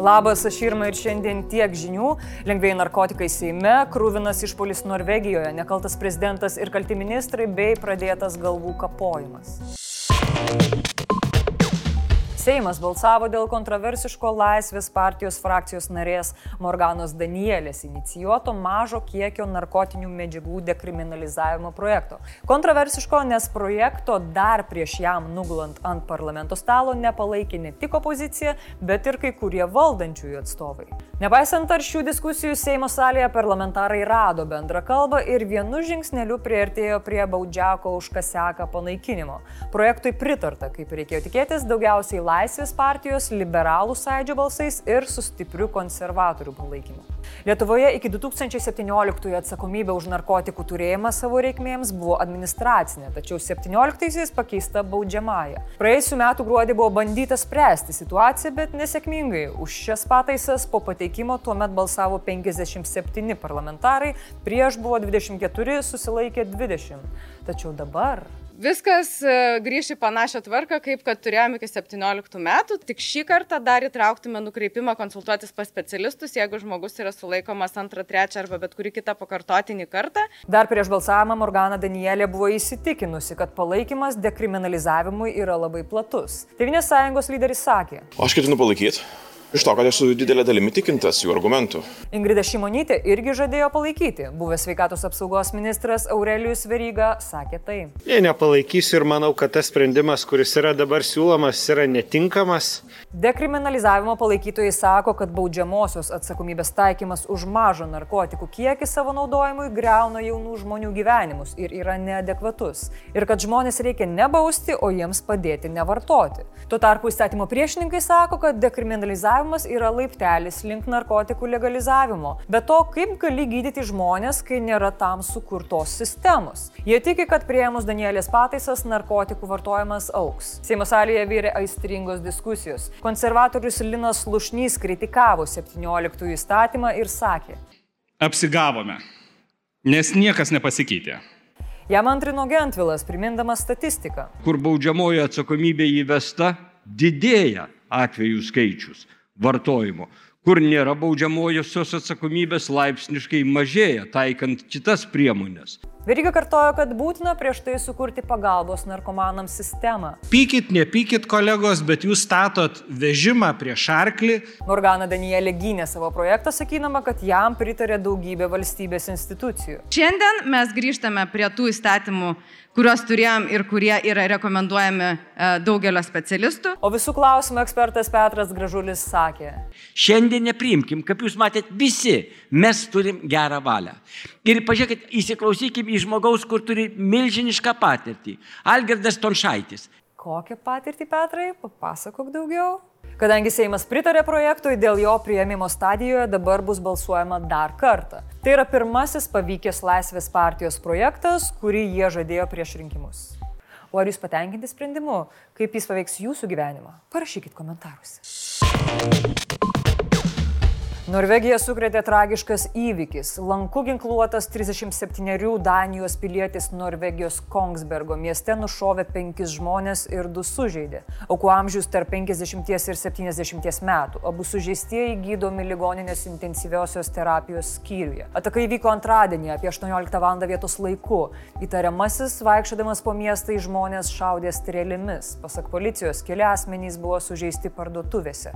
Labas, aš Irma ir šiandien tiek žinių. Lengvėjai narkotikai Seime, krūvinas išpolis Norvegijoje, nekaltas prezidentas ir kalti ministrai bei pradėtas galvų kapojimas. Seimas balsavo dėl kontroversiško Laisvės partijos frakcijos narės Morganos Danielės inicijuoto mažo kiekio narkotinių medžiagų dekriminalizavimo projekto. Kontroversiško, nes projekto dar prieš jam nugulant ant parlamento stalo nepalaikė ne tik opozicija, bet ir kai kurie valdančiųjų atstovai. Nepaisant aršių diskusijų Seimo salėje, parlamentarai rado bendrą kalbą ir vienu žingsneliu prieartėjo prie baudžiako už kaseką panaikinimo. Projektui pritarta, kaip reikėjo tikėtis, daugiausiai Laisvės partijos, liberalų sąjūdžio balsais ir su stipriu konservatorių palaikymu. Lietuvoje iki 2017 atsakomybė už narkotikų turėjimą savo reikmėms buvo administracinė, tačiau 17-aisiais pakeista baudžiamąją. Praėjusiu metu gruodį buvo bandyta spręsti situaciją, bet nesėkmingai. Už šias pataisas po pateikimo tuomet balsavo 57 parlamentarai, prieš buvo 24, susilaikė 20. Tačiau dabar Viskas e, grįš į panašią tvarką, kaip kad turėjome iki 17 metų, tik šį kartą dar įtrauktume nukreipimą konsultuotis pas specialistus, jeigu žmogus yra sulaikomas antrą, trečią arba bet kurį kitą pakartotinį kartą. Dar prieš balsavimą Morgana Danielė buvo įsitikinusi, kad palaikymas dekriminalizavimui yra labai platus. Tevinės sąjungos lyderis sakė. Aš ketinu palaikyti. Iš to, kad esu didelė dalimi tikintas jų argumentų. Ingrida Šimonytė irgi žadėjo palaikyti. Buvęs sveikatos apsaugos ministras Aurelijus Veryga sakė tai. Jei nepalaikysiu ir manau, kad tas sprendimas, kuris yra dabar siūlomas, yra netinkamas. Dekriminalizavimo palaikytojai sako, kad baudžiamosios atsakomybės taikymas už mažą narkotikų kiekį savo naudojimui greuna jaunų žmonių gyvenimus ir yra neadekvatus. Ir kad žmonės reikia nebausti, o jiems padėti nevartoti. Tuo tarpu įstatymo priešininkai sako, kad dekriminalizavimas legalizavimas yra laiptelis link narkotikų legalizavimo. Bet to, kaip gali gydyti žmonės, kai nėra tam sukurtos sistemos. Jie tiki, kad prieimus Danielės pataisas narkotikų vartojimas auks. Seimo salėje vyrė aistringos diskusijos. Konservatorius Linas Lušnys kritikavo 17 įstatymą ir sakė. Apsigavome, nes niekas nepasikeitė. Jam antrino Gentvilas, primindamas statistiką. Kur baudžiamoji atsakomybė įvesta, didėja atvejų skaičius vartojimo. Kur nėra baudžiamojosios atsakomybės laipsniškai mažėja, taikant kitas priemonės. Veryga kartojo, kad būtina prieš tai sukurti pagalbos narkomanams sistemą. Pykit, nepykit kolegos, bet jūs statot vežimą prieš arklį. Morgana Danielė gynė savo projektą, sakydama, kad jam pritarė daugybė valstybės institucijų. Šiandien mes grįžtame prie tų įstatymų, kuriuos turėjom ir kurie yra rekomenduojami e, daugelio specialistų. O visų klausimų ekspertas Petras Gražulis sakė. Šiandien nepriimkim, kaip jūs matėt, visi mes turim gerą valią. Ir pažiūrėkit, įsiklausykim į žmogaus, kur turi milžinišką patirtį. Algirdas Tonšaitis. Kokią patirtį, Petrai? Papasakok daugiau. Kadangi Seimas pritarė projektui, dėl jo prieimimo stadijoje dabar bus balsuojama dar kartą. Tai yra pirmasis pavykęs Laisvės partijos projektas, kurį jie žadėjo prieš rinkimus. O ar jūs patenkinti sprendimu, kaip jis paveiks jūsų gyvenimą? Parašykit komentaruose. Norvegija sukrėtė tragiškas įvykis. Lanku ginkluotas 37 Danijos pilietis Norvegijos Kongsbergo mieste nušovė penkis žmonės ir du sužeidė. Aukų amžius tarp 50 ir 70 metų. Abu sužeistieji gydomi ligoninės intensyviosios terapijos skyriuje. Ataka įvyko antradienį apie 18 val. vietos laiku. Įtariamasis, vaikščiodamas po miestą žmonės šaudė strėlėmis. Pasak policijos, keli asmenys buvo sužeisti parduotuvėse.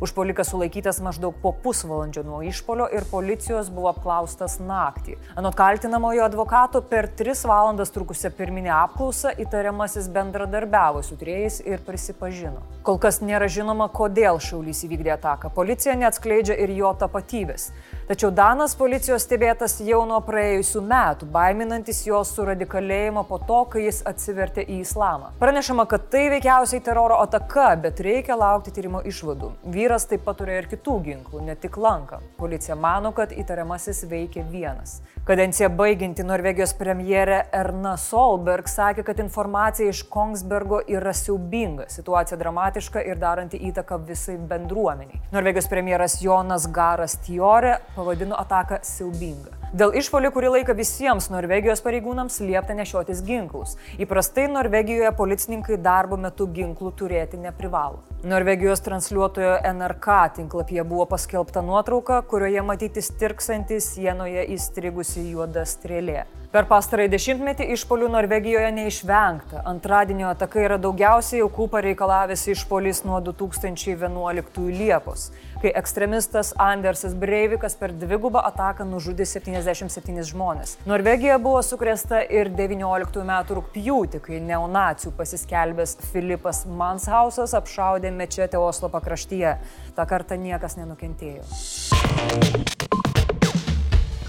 Užpolikas sulaikytas maždaug po pusvalandžio nuo išpolio ir policijos buvo apklaustas naktį. Anot kaltinamojo advokato per tris valandas trukusią pirminę apklausą įtariamasis bendradarbiavo su trėjais ir prisipažino. Kol kas nėra žinoma, kodėl šaulys įvykdė ataką. Policija neatskleidžia ir jo tapatybės. Tačiau Danas policijos stebėtas jau nuo praėjusių metų, baiminantis jo suradikalėjimo po to, kai jis atsivertė į islamą. Pranešama, kad tai veikiausiai teroro ataka, bet reikia laukti tyrimo išvadų. Vyras taip pat turėjo ir kitų ginklų, ne tik lanką. Policija mano, kad įtariamasis veikė vienas. Kadenciją baiginti Norvegijos premjerė Erna Solberg sakė, kad informacija iš Kongsbergo yra siaubinga, situacija dramatiška ir daranti įtaką visai bendruomeniai. Norvegijos premjeras Jonas Garas Tiore pavadino ataką siaubinga. Dėl išpolių kurį laiką visiems Norvegijos pareigūnams liepta nešiotis ginklus. Įprastai Norvegijoje policininkai darbo metu ginklų turėti neprivalo. Norvegijos transliuotojo NRK tinklapyje buvo paskelbta nuotrauka, kurioje matyti stirksanti sienoje įstrigusi juoda strėlė. Per pastarąjį dešimtmetį išpolių Norvegijoje neišvengta. Antradienio ataka yra daugiausiai aukų pareikalavęs išpolis nuo 2011 Liepos, kai ekstremistas Andersas Breivikas per dvigubą ataką nužudė 77 žmonės. Norvegija buvo sukrėsta ir 19 metų rūpjūtį, kai neonacijų pasiskelbęs Filipas Manshausas apšaudė mečetę Oslo pakraštyje. Ta kartą niekas nenukentėjo.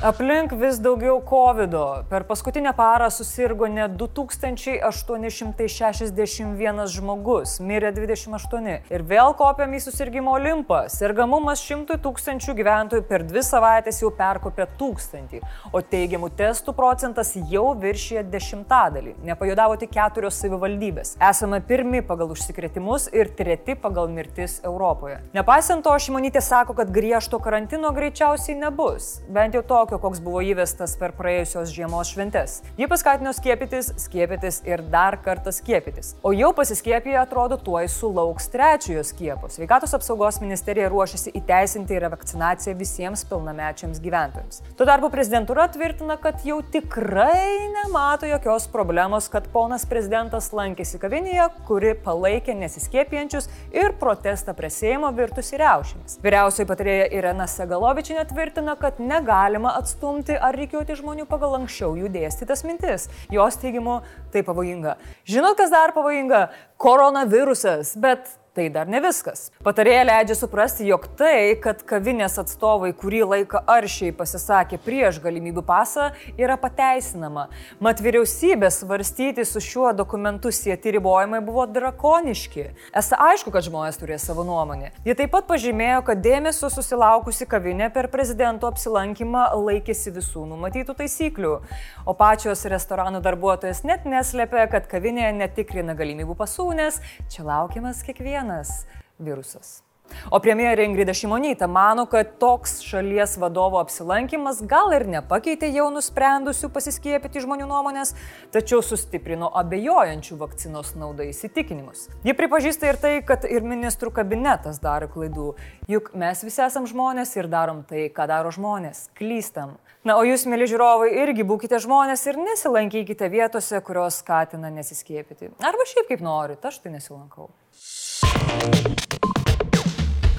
Aplink vis daugiau COVID. -o. Per paskutinę parą susirgo net 2861 žmogus, mirė 28 ir vėl kopiam į susirgymo olimpą. Sergamumas 100 tūkstančių gyventojų per dvi savaitės jau perkopė tūkstantį, o teigiamų testų procentas jau viršė dešimtadalį. Nepajudavo tik keturios savivaldybės. Esame pirmi pagal užsikrėtimus ir treti pagal mirtis Europoje. Nepaisant to, Šimonytė sako, kad griežto karantino greičiausiai nebus. Bent jau tokio tokio, koks buvo įvestas per praėjusios žiemos šventes. Ji paskatino skiepytis, skiepytis ir dar kartą skiepytis. O jau pasiskiepiję atrodo tuoj sulauks trečiojo skiepo. Sveikatos apsaugos ministerija ruošiasi įteisinti revakcinaciją visiems pilnamečiams gyventojams. Tuo tarpu prezidentūra tvirtina, kad jau tikrai nemato jokios problemos, kad ponas prezidentas lankėsi kavinėje, kuri palaikė nesiskiepijančius ir protestą prie Seimo virtusi riaušėmis. Vyriausioji patarėja Irena Segalovičinė tvirtina, kad negalima atstumti ar reikiuoti žmonių pagal anksčiau jų dėstytas mintis. Jos teigimu tai pavojinga. Žinot, kas dar pavojinga? Koronavirusas, bet Tai dar ne viskas. Patarėja leidžia suprasti, jog tai, kad kavinės atstovai kurį laiką aršiai pasisakė prieš galimybių pasą, yra pateisinama. Mat vyriausybė svarstyti su šiuo dokumentu sieti ribojimai buvo drakoniški. Esą aišku, kad žmonės turės savo nuomonę. Jie taip pat pažymėjo, kad dėmesio susilaukusi kavinė per prezidento apsilankymą laikėsi visų numatytų taisyklių. O pačios restoranų darbuotojas net neslėpė, kad kavinėje netikrina galimybių pasų, nes čia laukiamas kiekvienas vienas virusas. O premjerė Ingrida Šimonytė mano, kad toks šalies vadovo apsilankimas gal ir nepakeitė jau nusprendusių pasiskiepyti žmonių nuomonės, tačiau sustiprino abejojančių vakcinos naudą įsitikinimus. Ji pripažįsta ir tai, kad ir ministrų kabinetas daro klaidų, juk mes visi esam žmonės ir darom tai, ką daro žmonės - klystam. Na, o jūs, mėly žiūrovai, irgi būkite žmonės ir nesilankykite vietose, kurios skatina nesiskiepyti. Arba šiaip kaip norit, aš tai nesilankau. you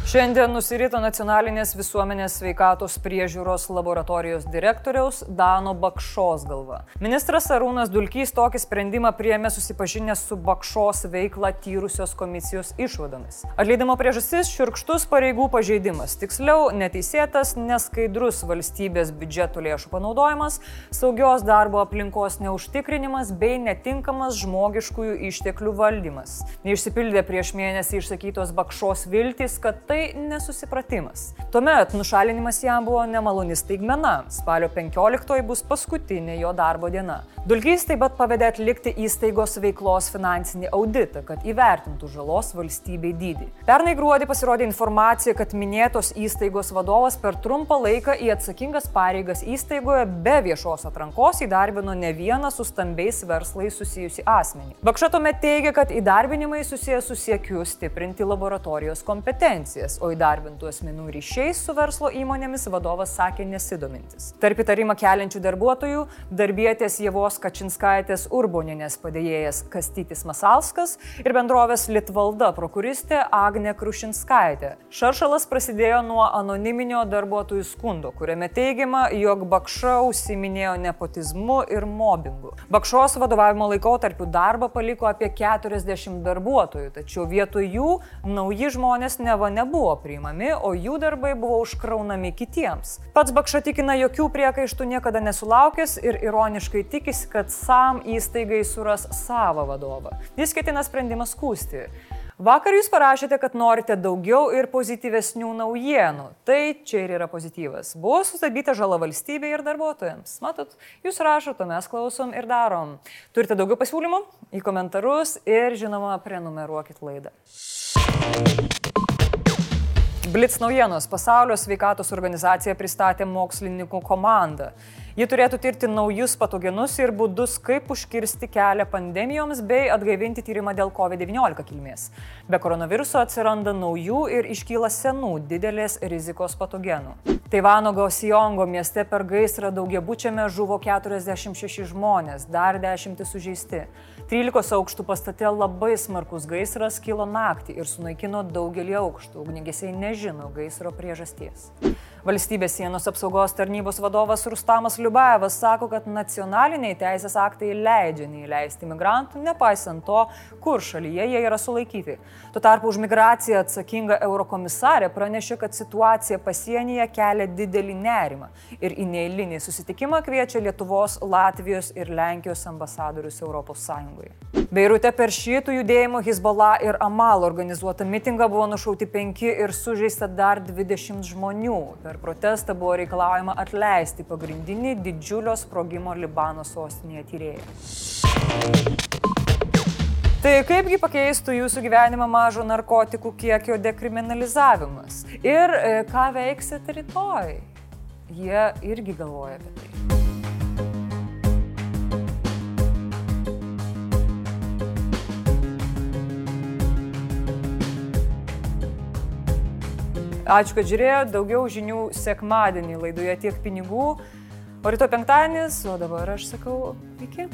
Šiandien nusirito nacionalinės visuomenės sveikatos priežiūros laboratorijos direktoriaus Dano Bakšos galva. Ministras Arūnas Dulkys tokį sprendimą priėmė susipažinęs su Bakšos veiklą tyrusios komisijos išvadomis. Atleidimo priežastis - širkštus pareigų pažeidimas, tiksliau neteisėtas, neskaidrus valstybės biudžeto lėšų panaudojimas, saugios darbo aplinkos neužtikrinimas bei netinkamas žmogiškųjų išteklių valdymas. Neišsipildė prieš mėnesį išsakytos Bakšos viltys, kad tai tai nesusipratimas. Tuomet nušalinimas jam buvo nemaloni staigmena. Spalio 15 bus paskutinė jo darbo diena. Dulkys taip pat pavedė atlikti įstaigos veiklos finansinį auditą, kad įvertintų žalos valstybei dydį. Pernai gruodį pasirodė informacija, kad minėtos įstaigos vadovas per trumpą laiką į atsakingas pareigas įstaigoje be viešos atrankos įdarbino ne vieną su stambiais verslais susijusi asmenį. Bakša tuomet teigia, kad įdarbinimai susijęs su siekiu stiprinti laboratorijos kompetenciją pareigas, o įdarbintų asmenų ryšiais su verslo įmonėmis vadovas sakė nesidomintis. Tarp įtarimą keliančių darbuotojų darbietės Jėvos Kačinskaitės Urboninės padėjėjas Kastytis Masalskas ir bendrovės Litvalda prokuristė Agne Krušinskaitė. Šaršalas prasidėjo nuo anoniminio darbuotojų skundo, kuriame teigiama, jog Bakša užsiminėjo nepotizmu ir mobbingu. Bakšos vadovavimo laikotarpiu darbą paliko apie 40 darbuotojų, tačiau vietoj jų nauji žmonės neva nebuvo nebuvo priimami, o jų darbai buvo užkraunami kitiems. Pats Bakša tikina jokių priekaištų niekada nesulaukęs ir ironiškai tikisi, kad SAM įstaigai suras savo vadovą. Jis ketina sprendimą skūsti. Vakar jūs parašėte, kad norite daugiau ir pozityvesnių naujienų. Tai čia ir yra pozityvas. Buvo sustabdyta žala valstybei ir darbuotojams. Matot, jūs rašote, mes klausom ir darom. Turite daugiau pasiūlymų? Į komentarus ir žinoma, prenumeruokit laidą. Blitz naujienos. Pasaulio sveikatos organizacija pristatė mokslininkų komandą. Ji turėtų tirti naujus patogenus ir būdus, kaip užkirsti kelią pandemijoms bei atgaivinti tyrimą dėl COVID-19 kilmės. Be koronaviruso atsiranda naujų ir iškyla senų didelės rizikos patogenų. Taivano Gausiongo mieste per gaisrą daugiabučiame žuvo 46 žmonės, dar dešimtis sužeisti. 13 aukštų pastate labai smarkus gaisras kilo naktį ir sunaikino daugelį aukštų. Ugnigesiai nežino gaisro priežasties. Valstybės sienos apsaugos tarnybos vadovas Rustamas Liubajevas sako, kad nacionaliniai teisės aktai leidžia neįleisti migrantų, nepaisant to, kur šalyje jie yra sulaikyti. Tuo tarpu už migraciją atsakinga eurokomisarė pranešė, kad situacija pasienyje kelia didelį nerimą ir į neįlinį susitikimą kviečia Lietuvos, Latvijos ir Lenkijos ambasadorius ES. Beirute per šitų judėjimo Hezbollah ir Amal organizuotą mitingą buvo nušauti penki ir sužeista dar 20 žmonių. Per protestą buvo reikalaujama atleisti pagrindinį didžiulio sprogimo Libano sostinėje tyrėją. Tai kaipgi pakeistų jūsų gyvenimą mažo narkotikų kiekio dekriminalizavimas? Ir e, ką veiksit rytoj? Jie irgi galvoja apie tai. Ačiū, kad žiūrėjote. Daugiau žinių sekmadienį laidoje tiek pinigų. O ryto penktadienis, o dabar aš sakau iki.